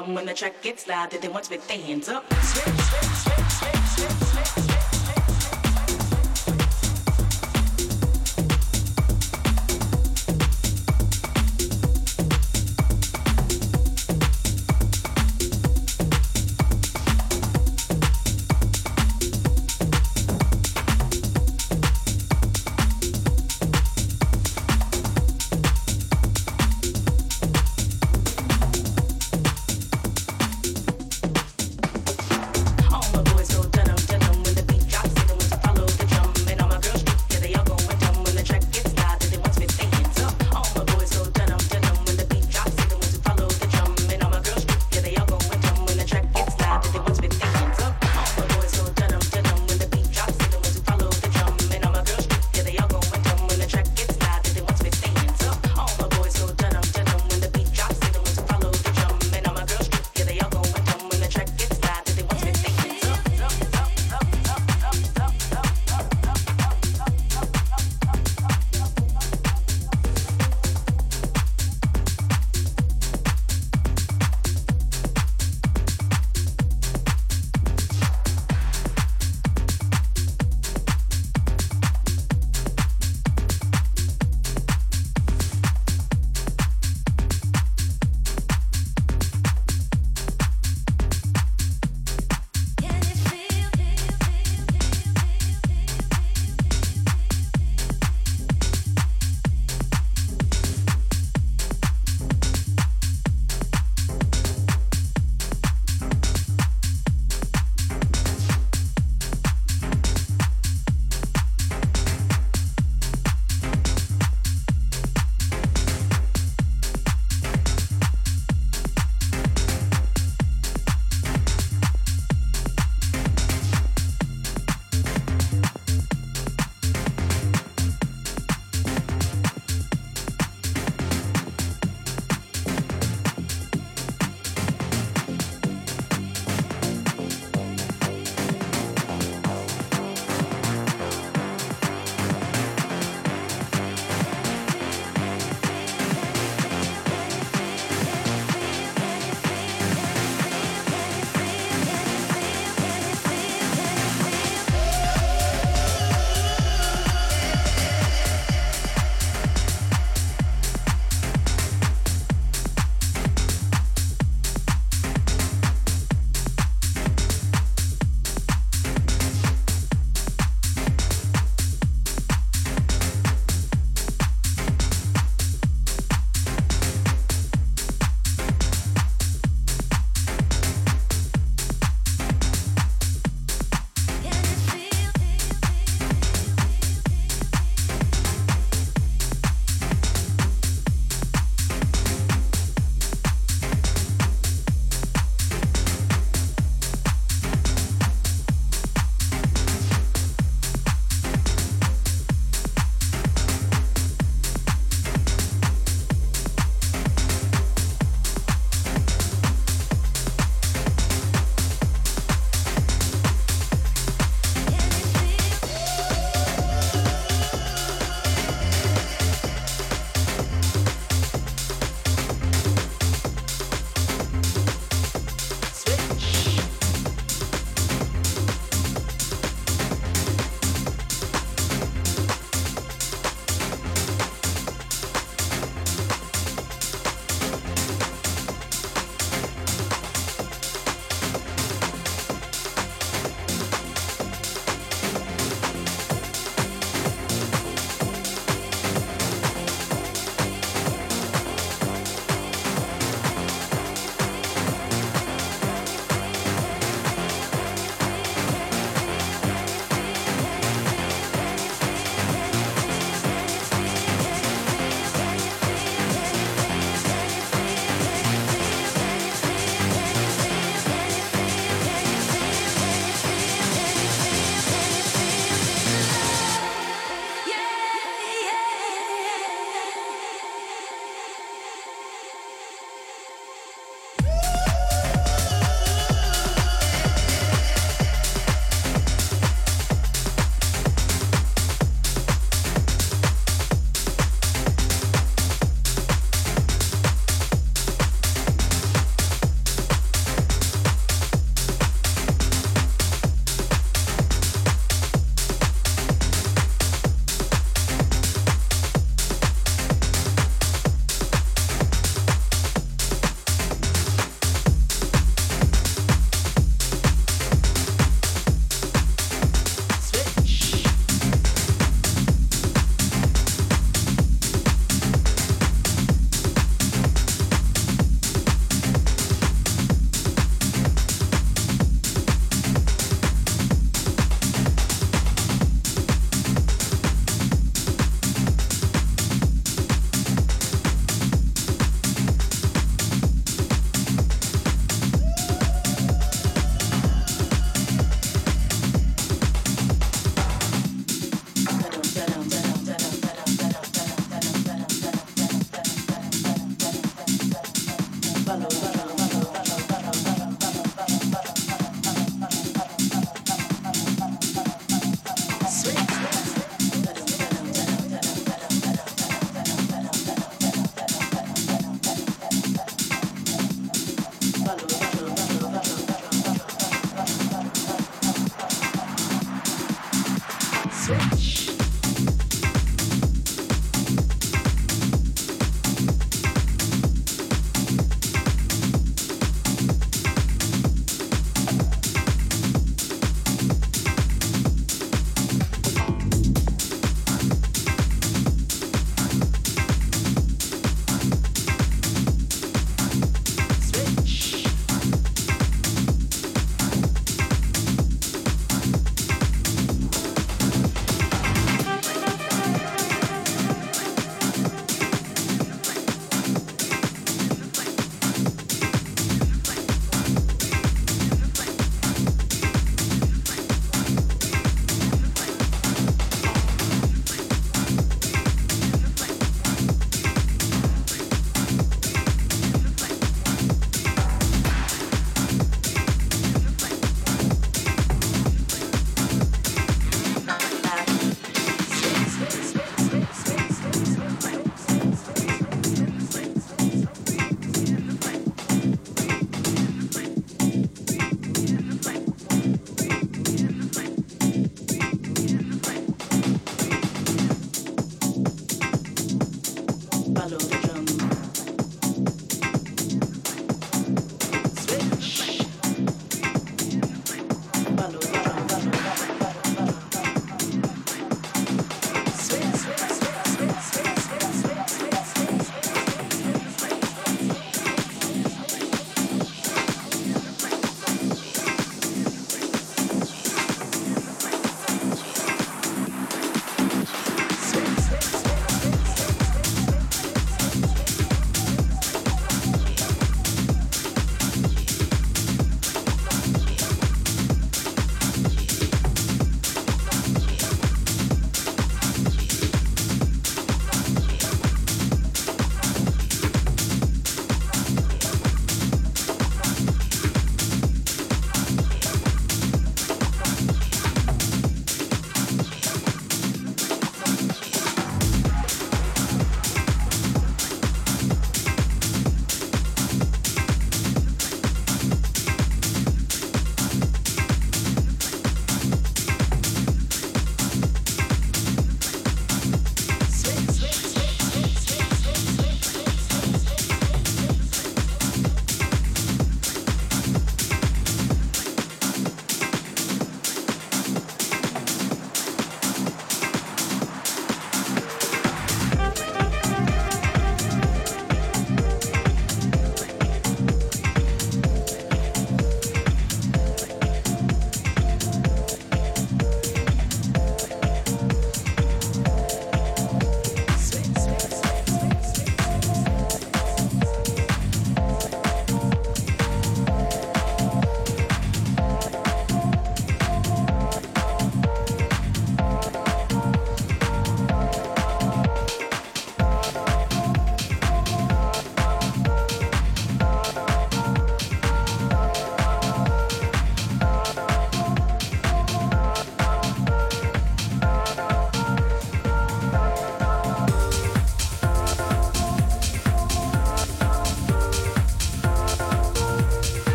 When the track gets loud, they want to with their hands up. Switch, switch, switch,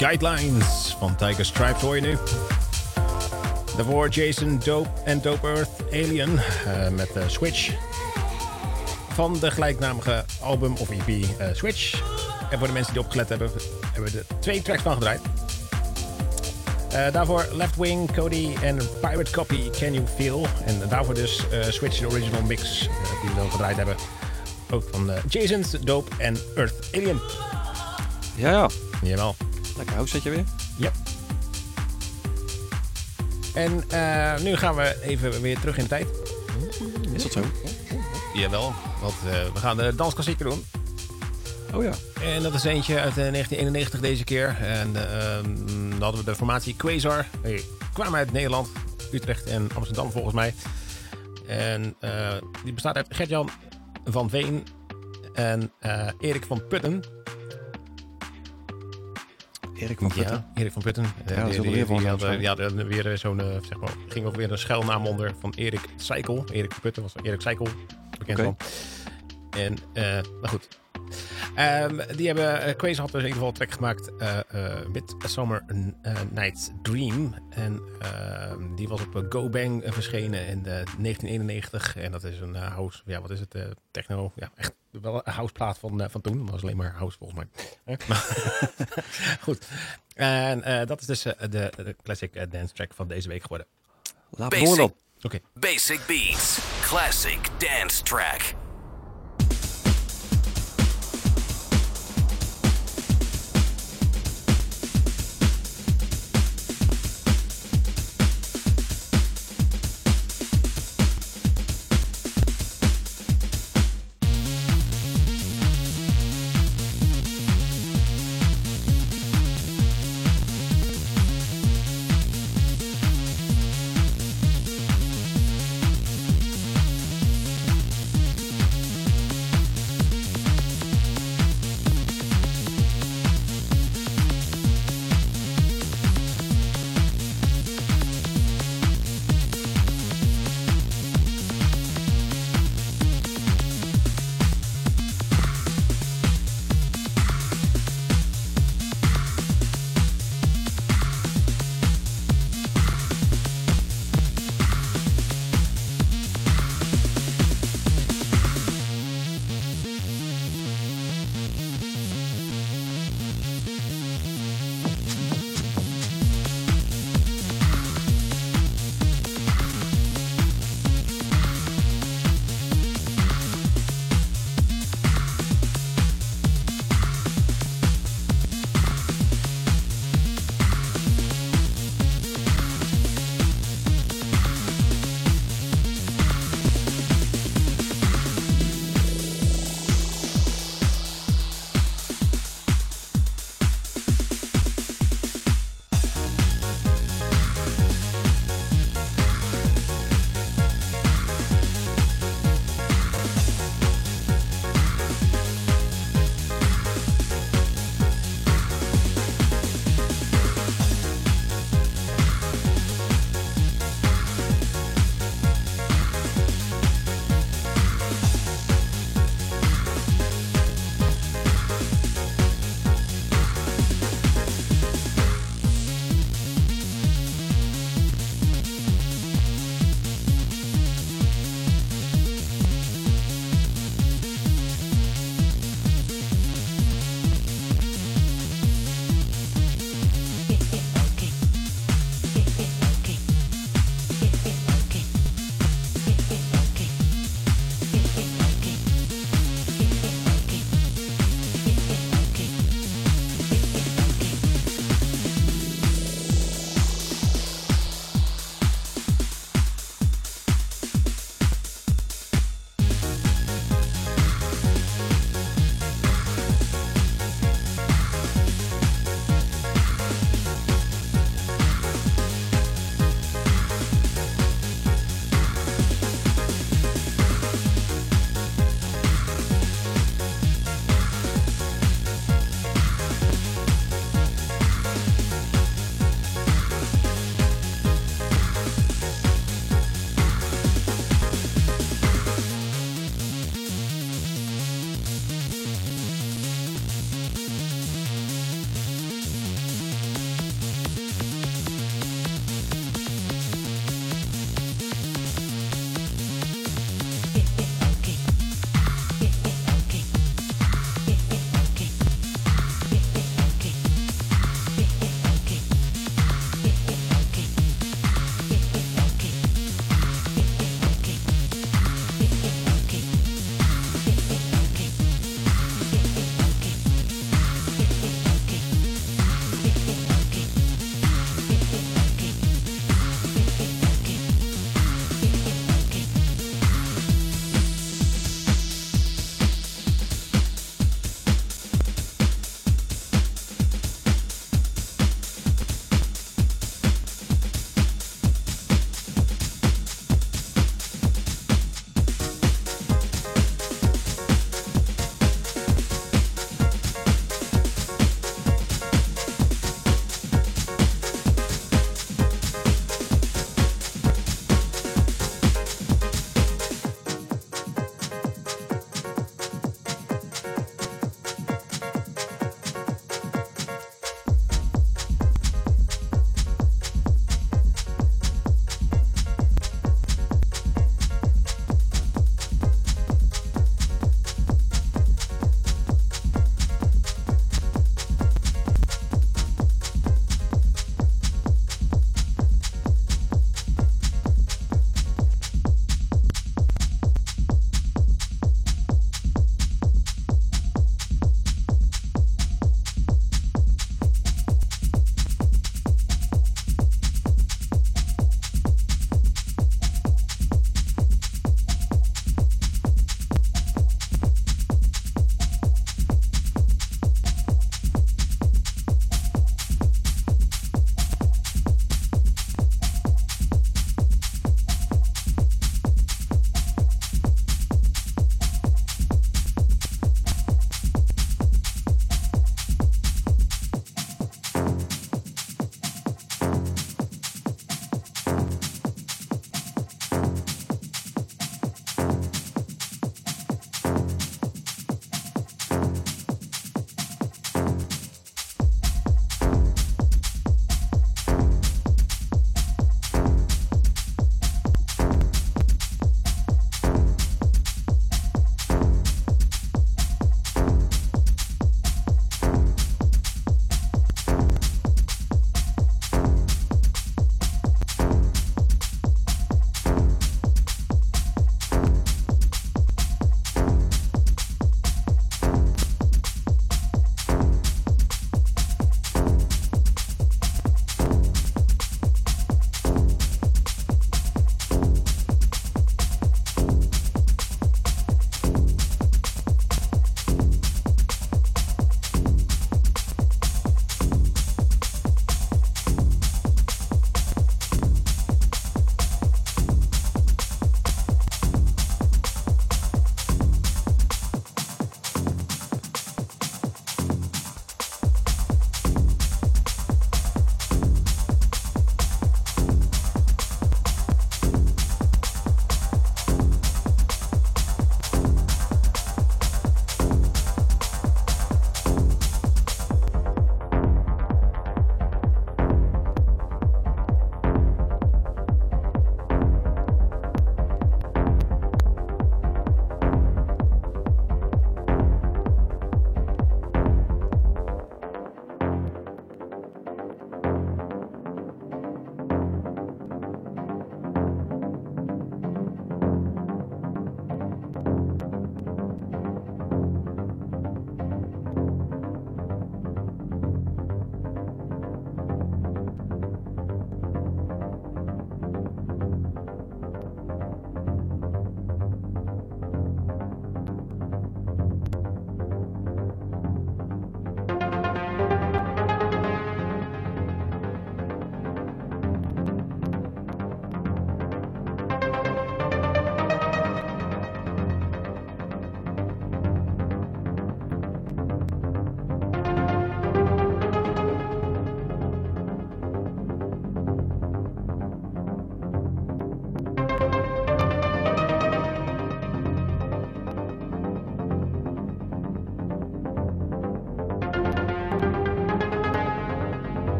Guidelines van Tiger Stripes hoor je nu. Daarvoor Jason Dope en Dope Earth Alien uh, met uh, Switch. Van de gelijknamige album of EP uh, Switch. En voor de mensen die opgelet hebben, hebben we er twee tracks van gedraaid. daarvoor Left Wing, Cody en Pirate Copy, Can You Feel. En daarvoor dus Switch, de original mix die we gedraaid hebben. Ook van Jason's Dope en Earth Alien. Ja, ja. Jawel. Lekker housetje weer. Ja. En uh, nu gaan we even weer terug in de tijd. Is dat zo? Jawel, want uh, we gaan de dansklassieker doen. Oh ja. En dat is eentje uit 1991 deze keer. En uh, dan hadden we de formatie Quasar. Die kwamen uit Nederland, Utrecht en Amsterdam volgens mij. En die bestaat uit Gertjan van Veen en Erik van Putten. Erik van Putten. Ja, Erik van Putten. Ja, dat is weer van had, ja, weer zo'n, zeg maar, ging ook weer een schuilnaam onder van Erik Seikel. Erik van Putten was Erik Seikel, bekend okay. van. En, uh, nou goed. Um, die hebben, uh, Quaze had dus in ieder geval een track gemaakt, uh, uh, Midsummer Night's Dream. En ehm, die was op Go Bang verschenen in 1991. En dat is een house, ja wat is het, techno, ja echt wel een houseplaat van, van toen. Dat was alleen maar house volgens mij. Goed. En dat is dus de, de classic dance track van deze week geworden. Laat Oké. Okay. Basic Beats, classic dance track.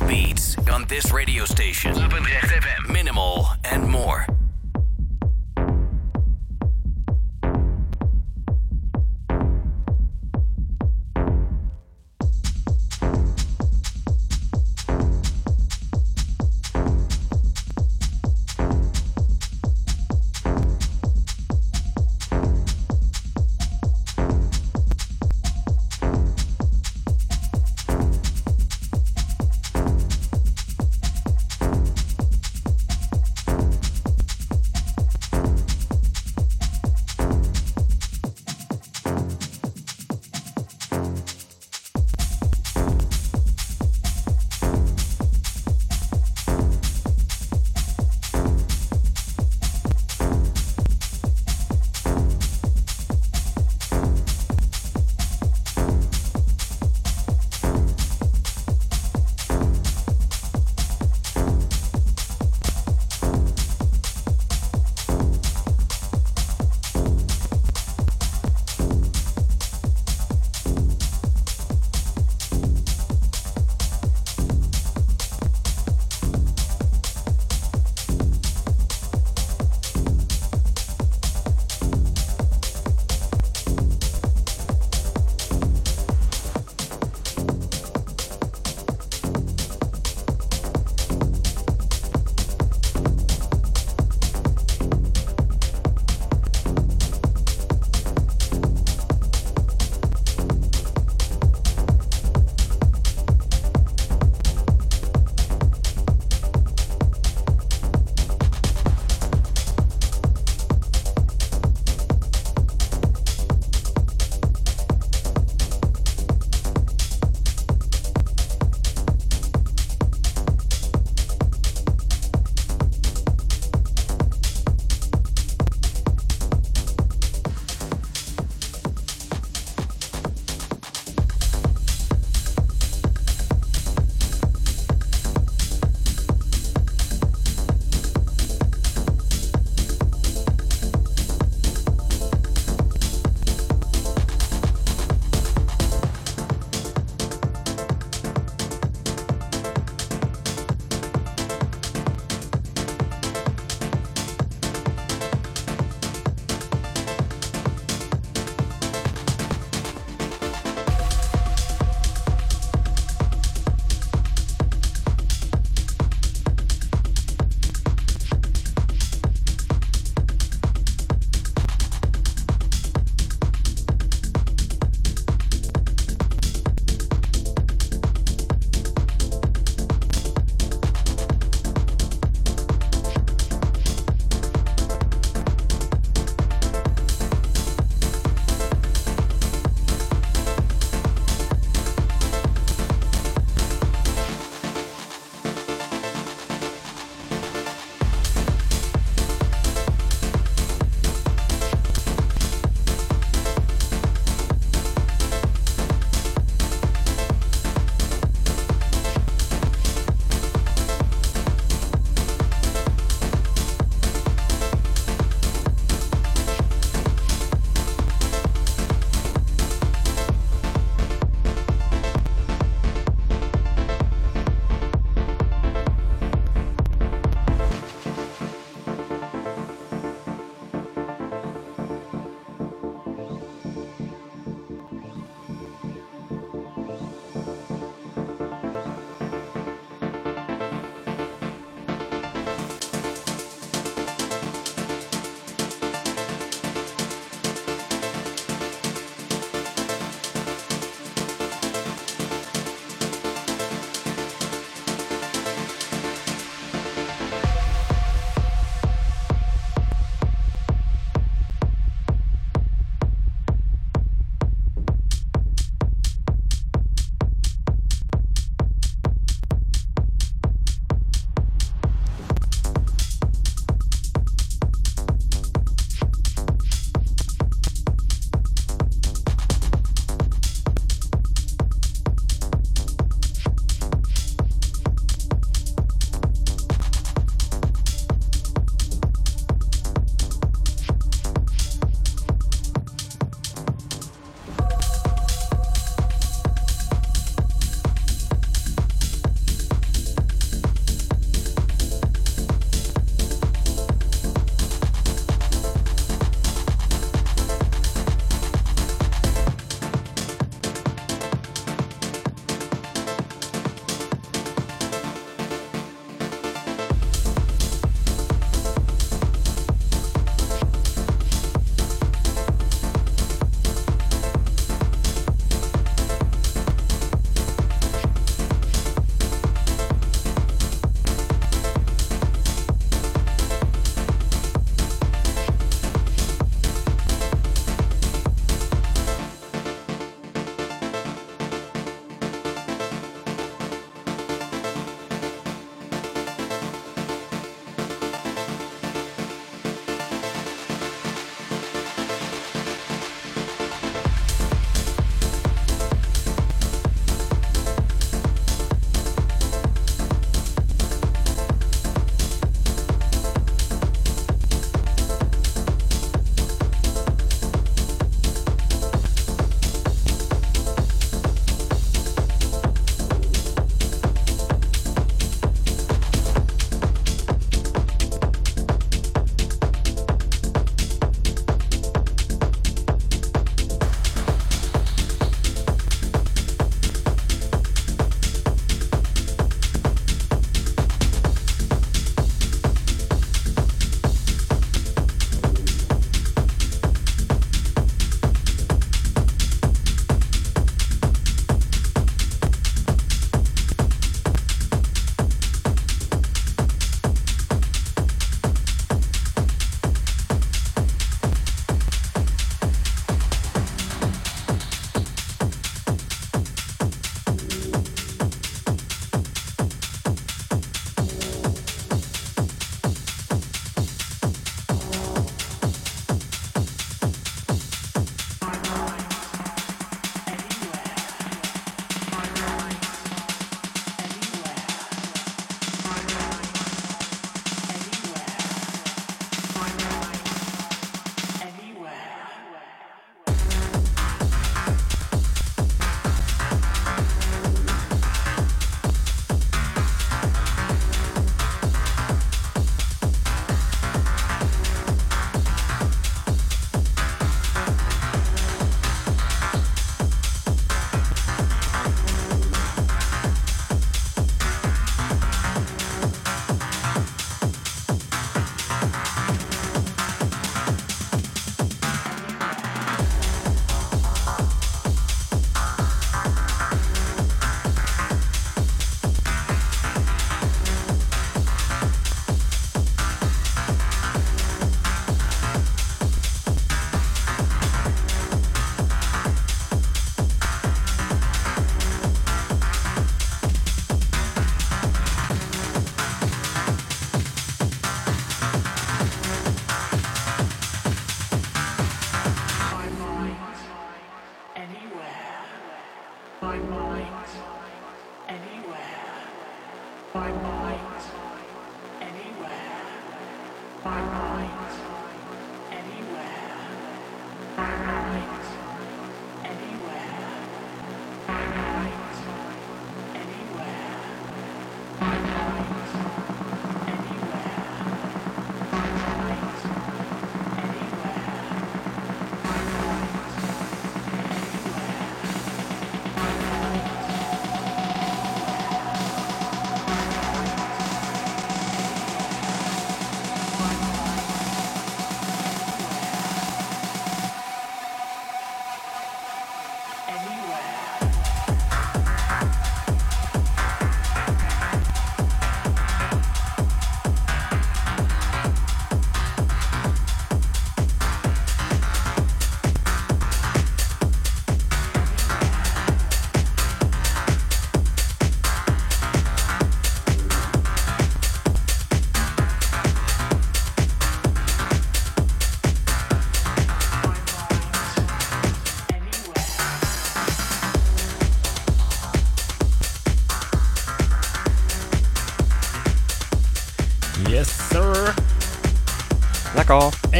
Beats on this radio station. Minimal and more.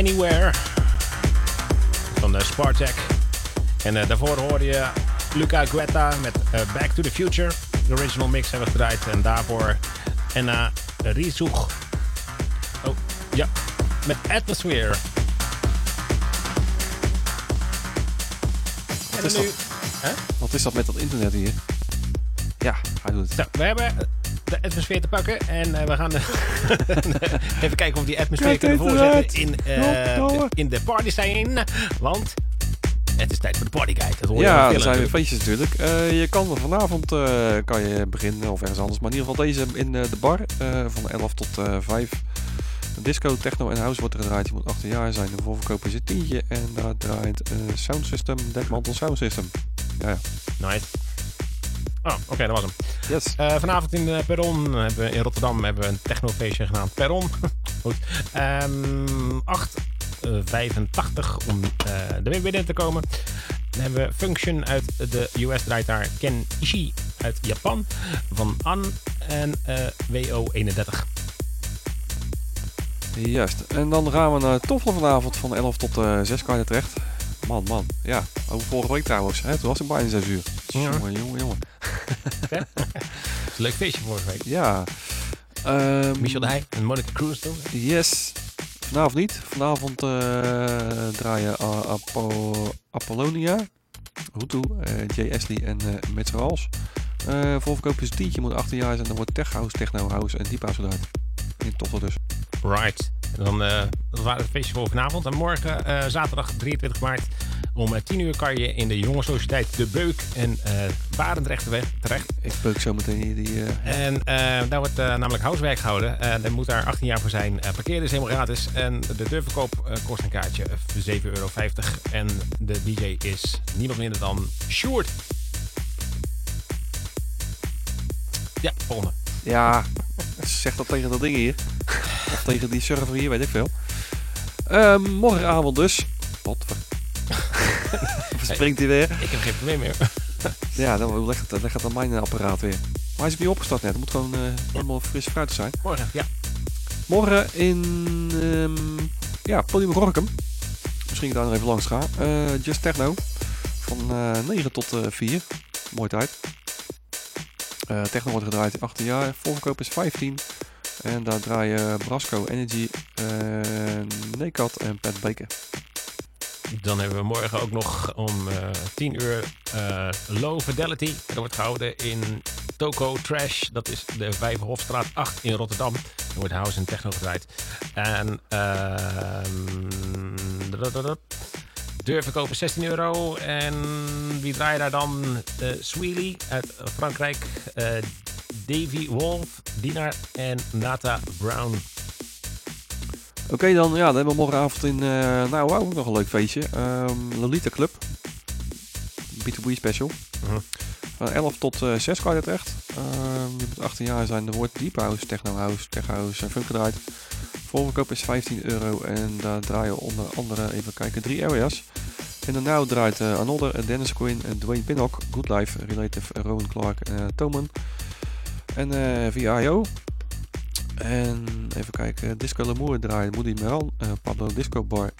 Anywhere. Van de Spartak. En eh, daarvoor hoorde je Luca Guetta met eh, Back to the Future. De original mix hebben we gedraaid. En daarvoor Enna Rizug. Oh, ja. Met Atmosphere. En is nu... dat? Wat is dat met dat internet hier? Ja, hij doet het. We hebben de atmosfeer te pakken. En eh, we gaan even kijken of die atmosfeer kunnen voorzetten in, eh, Goddomme. in de party scene. Want het is tijd voor de partyguide. Dat hoor je Ja, er zijn weer feestjes natuurlijk. Eh, je kan vanavond kan je beginnen of ergens anders. Maar in ieder geval deze in de bar van 11 tot eh 5. Disco, techno en house wordt er gedraaid. Je moet 18 jaar zijn. De voorverkoop is een tientje. En daar draait Sound System, Dekmantel Sound System. Ja, ja. Nice. Oh, oké, dat was hem. Yes. Eh, vanavond in Perron, hebben we, in Rotterdam, hebben we een technofeestje genaamd Perron. Goed. Ehm 8, eh, 85 om de weer binnen te komen. Dan hebben we Function uit de US draait daar. Ken Ishii uit Japan. Van An en eh, WO31. Juist. En dan gaan we naar Toffelen vanavond van 11 tot eh 6 kan je terecht. Man, man. Ja, over vorige week trouwens. Hè? Toen was ik bijna 6 uur. Ja. Jongen, jongen, jongen. Leuk feestje vorige week. Ja. Ehm, Michel de Heij en Monica Cruz toen. Yes. Vanavond niet. Vanavond eh draaien uh, Apo Apollonia, Hutu, eh Jay Ashley en eh Mets Rals. Eh voorverkoop is een tientje, moet 18 jaar zijn. Dan wordt Tech House, Techno House en Deep House gedraaid. In Toffel dus. Right. En dan, eh dat waren het feestje voor vanavond. En morgen, eh, zaterdag 23 maart, om eh, 10 uur kan je in de jonge sociëteit De Beuk en eh Barendrecht terecht. Ik beuk zo meteen hier die... eh, En eh, daar wordt eh, namelijk housewerk gehouden. En er moet daar 18 jaar voor zijn. Eh parkeren is helemaal gratis. En de deurverkoop eh, kost een kaartje eh, 7,50 euro. En de DJ is niemand minder dan Sjoerd. Ja, volgende. Ja, zeg dat tegen dat ding hier. Of tegen die server hier, weet ik veel. Ehm, morgenavond dus. Wat? Springt hij weer? Ik heb geen probleem meer. Ja, dan legt het, legt het aan mijn apparaat weer. Maar hij is niet opgestart net. Het moet gewoon eh, helemaal fris fruitig zijn. Morgen, ja. Morgen in ehm ja, Podium Gorkum. Misschien daar nog even langs gaan. Eh, Just Techno. Van eh 9 tot eh 4. Mooi tijd. Techno wordt gedraaid in 18 jaar. Voorverkoop is 15. En daar draaien Brasco, Energy, eh Nekat en Pat Baker. Dan hebben we morgen ook nog om eh 10 uur eh, Low Fidelity. Dat wordt gehouden in Toko Trash. Dat is de Vijverhofstraat 8 in Rotterdam. Er wordt house en techno gedraaid. En dadadadad. deurverkoop is 16 euro. En wie draait daar dan? Eh Sweely uit Frankrijk. eh, Davy Wolf, Dinar en Nata Brown. Oké dan, ja, dan hebben we morgenavond in, eh nou ook nog een leuk feestje. Ehm, Lolita Club. B2B special. Mhm. Van 11 tot eh 6 kan je terecht. Ehm, je moet 18 jaar zijn. Er wordt Deep House, Techno House, Tech House en Funk gedraaid. Voorverkoop is 15 euro en daar draaien onder andere, even kijken, drie areas. En daarna draait eh Another, Dennis Quinn, Dwayne Pinnock, Good Life, Relative, Rowan Clark en Toman. En eh VIO. En even kijken, Disco Lamour draait Moody Meran, eh, Pablo Disco Boy.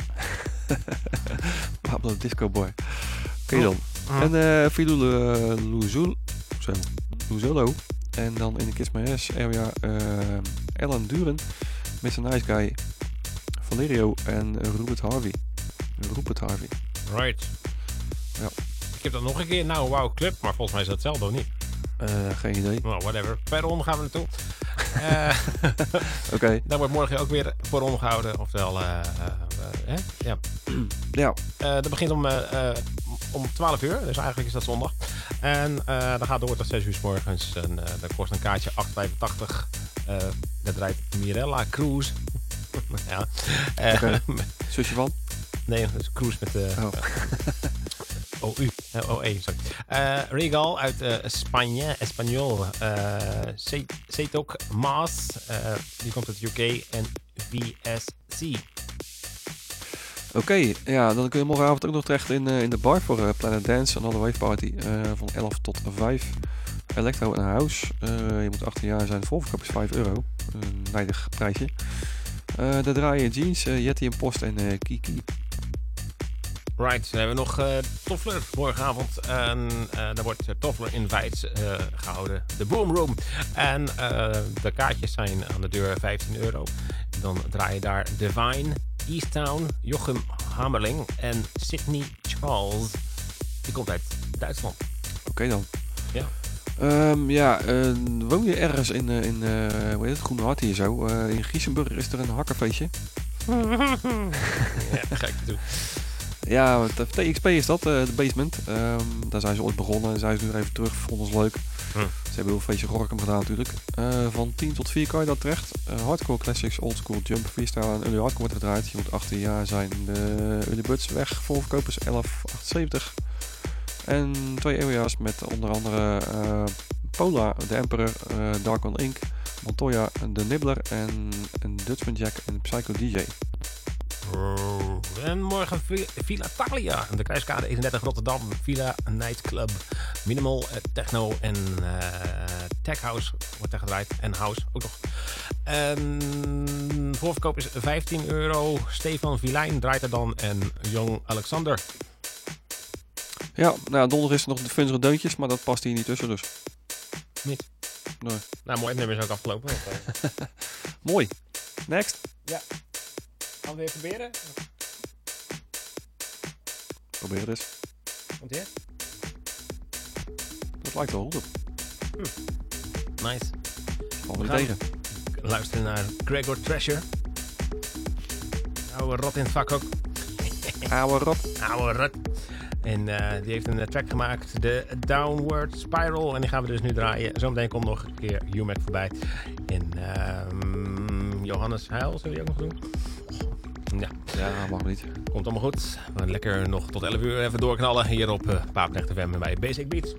Pablo Disco Boy. Oké dan. Mhm. En Filou Luzul, Luzolo. En dan in de Kiss My Ass area Ellen Duren, Mr. Nice Guy, Valerio en Rupert Harvey. Rupert Harvey. Right. Ja. Ik heb dat nog een keer. Nou, wow, club. Maar volgens mij is dat hetzelfde, of niet? Eh, geen idee. Nou, whatever. Perron gaan we naartoe. Eh Oké. daar wordt morgen ook weer Perron gehouden. Oftewel, eh, eh, hè? ja. Ja. Dat begint om, om 12 uur. Dus eigenlijk is dat zondag. En dan gaat door tot 6 uur 's morgens. En dat kost een kaartje 8,85. Eh dat draait Mirella Cruz. ja. Zusje van? Nee, dat is Cruise met de Oh. OU. Eh, OE, sorry. Eh, Regal uit eh, Spanje, Espanol. Uh, Zetok Maas, die komt uit UK. En VSC. Oké, ja, dan kun je morgenavond ook nog terecht in, in de bar voor Planet Dance, Another Wave Party, van 11 tot 5. Electro en House. Je moet 18 jaar zijn. Voorverkoop is 5 euro. Een nijdig prijsje. Uh, daar draaien jeans, uh, Yeti en Post en uh, Kiki. Right, dan hebben we nog uh, Toffler morgenavond. En daar wordt Toffler Invites gehouden. De Boom Room. En de kaartjes zijn aan de deur 15 euro. Dan draai je daar Divine, Easttown, Jochem Hamerling en Sydney Charles. Die komt uit Duitsland. Oké okay dan. Ja. Um, ja, uh, woon je ergens in, uh, in uh, hoe heet het, Groene Hart hier zo? in Giesenburg is er een hakkerfeestje. ja, ga ik doen. Ja, TXP is dat, de basement. Um, daar zijn ze ooit begonnen en zijn ze nu even terug. Vonden ons leuk. Hm. Ze hebben heel veel feestje Rockham gedaan natuurlijk. van 10 tot 4 kan je dat terecht. hardcore classics, oldschool, jump, freestyle en early hardcore wordt gedraaid. Je moet 18 jaar zijn. De early buds weg, voorverkopers 11,78. En twee eeuwjaars met onder andere Pola, de Emperor, Dark on Ink, Montoya, de Nibbler en een Dutchman Jack en Psycho DJ. En morgen Villa Thalia, de Kruiskade 31 Rotterdam, Villa Nightclub, Minimal uh, Techno en uh, Tech House wordt er gedraaid. En House ook nog. En voorverkoop is 15 euro. Stefan Vilijn draait er dan en Jong Alexander. Ja, nou, donderdag is er nog de funzige deuntjes, maar dat past hier niet tussen dus. Niet? Nee. Nou, mooi. Het nummer is ook afgelopen. mooi. Next. Ja. Gaan we weer proberen? Probeer het eens. Komt hier? Dat lijkt wel goed. Hm. Nice. Vallen we tegen. Luisteren naar Gregor Treasure. Oude rot in het vak ook. Oude rot. Oude rot. En uh, die heeft een track gemaakt, de Downward Spiral. En die gaan we dus nu draaien. Zometeen komt nog een keer UMAC voorbij. En uh, Johannes Heil, zullen we die ook nog doen? Ja, ja mag niet. Komt allemaal goed. We lekker nog tot 11 uur even doorknallen hier op uh, Paapnecht FM bij Basic Beats.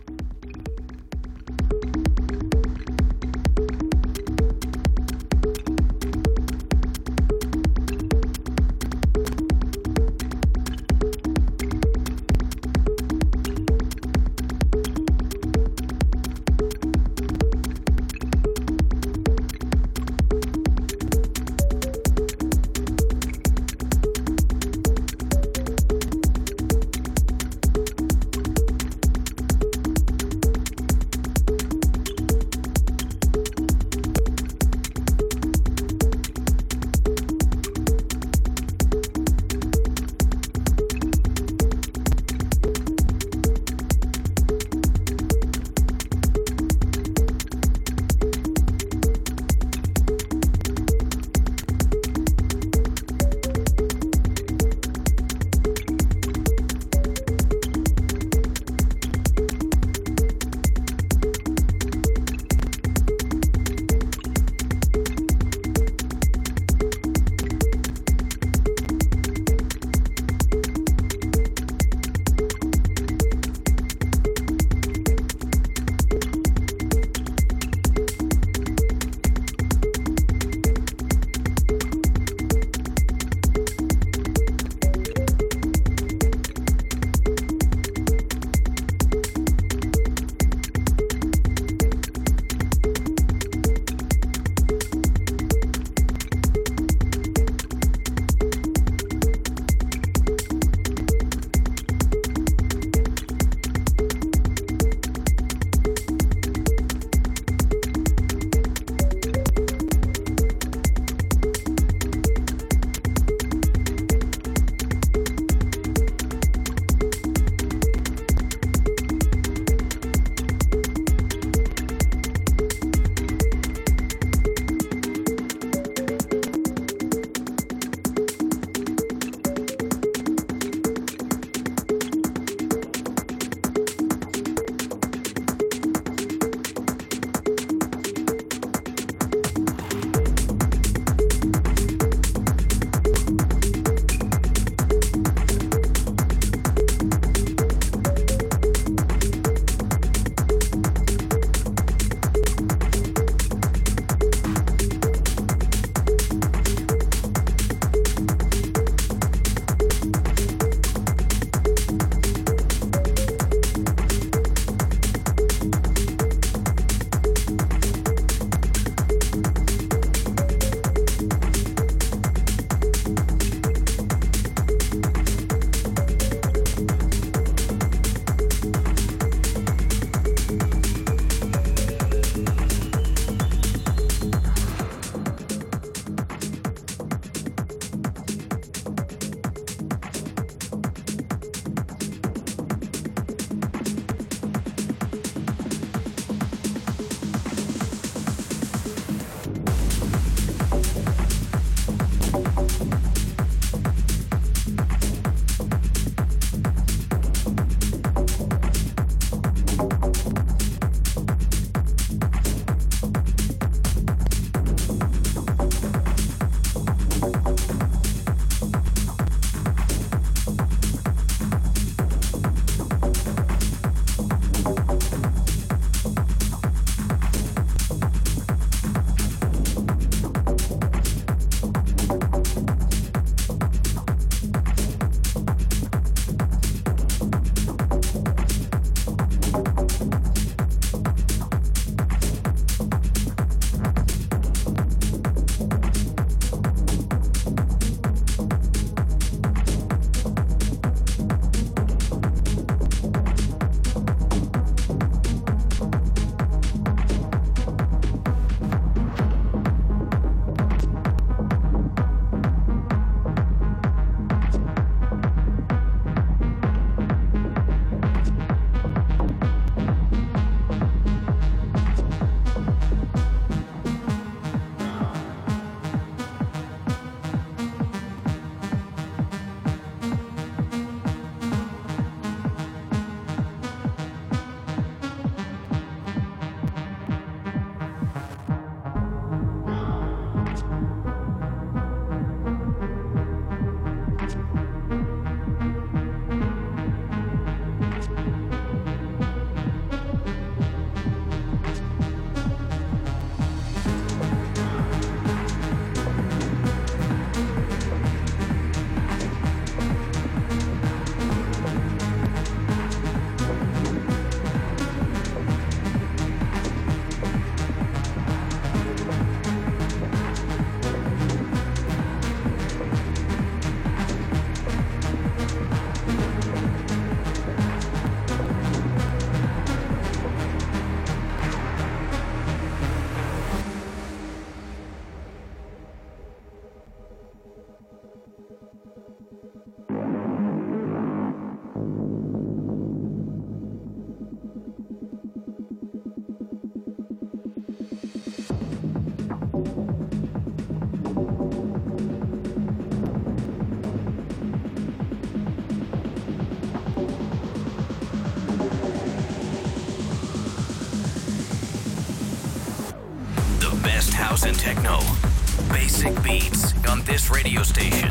Beats on this radio station.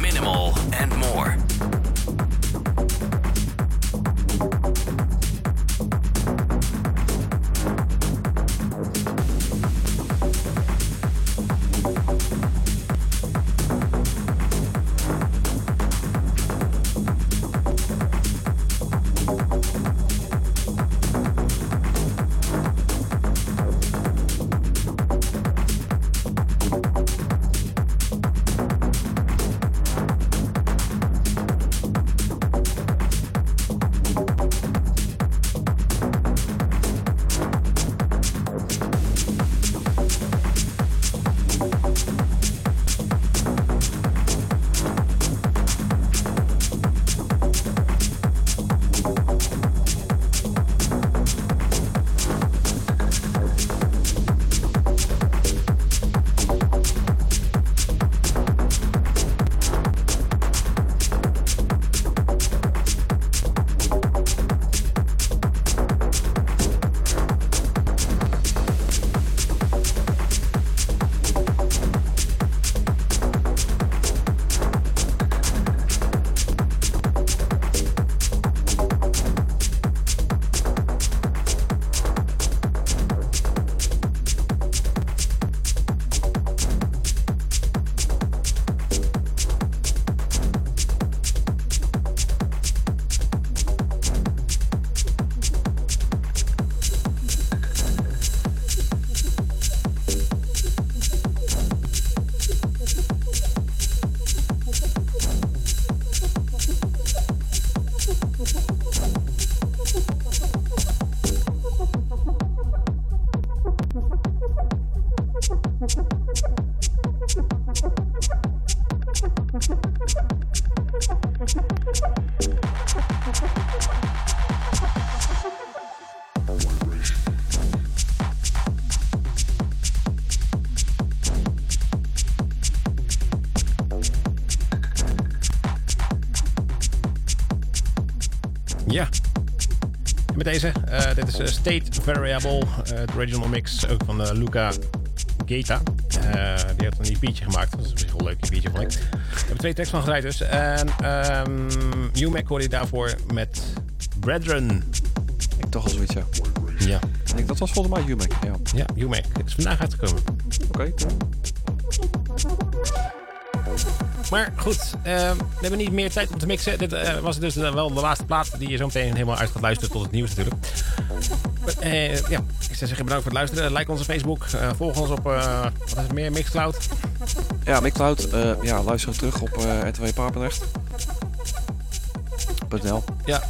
Minimal and more. Deze, eh, dit is eh, State Variable, eh, het original mix ook van Luca Geta. Die heeft een EP'tje gemaakt. Dat is een leuk EP'tje, vond ik. We hebben twee tracks van gedraaid dus. En um, UMAC hoorde je daarvoor met Brethren. Ik toch al zoiets, ja. Ja, Ik denk, dat was volgens mij Humac. Ja. ja UMAC. Het is vandaag uitgekomen. Oké. Maar goed, eh, we hebben niet meer tijd om te mixen. Dit eh, was dus eh, wel de laatste plaat die je zo meteen helemaal uit gaat luisteren tot het nieuws natuurlijk. Ja, ik zou zeggen bedankt voor het luisteren. Like onze Facebook. eh, volg ons op, wat is het meer, Mixcloud. Ja, Mixcloud. ja, luister terug op uh, RTW Papendrecht. .nl. Ja,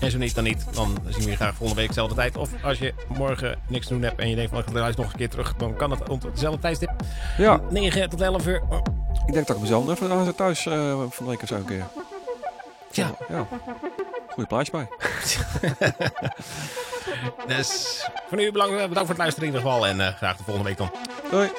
en zo niet, dan niet. Dan zien we je graag volgende week dezelfde tijd. Of als je morgen niks te doen hebt en je denkt van ik luister nog een keer terug, dan kan het op dezelfde tijdstip. Ja, 9 tot 11 uur. Ik denk dat ik mezelf even thuis uh, van de week of zo een keer. Ja. ja. Goeie plaatje bij. dus voor nu bedankt, bedankt voor het luisteren in ieder geval. En uh, graag de volgende week dan. Doei.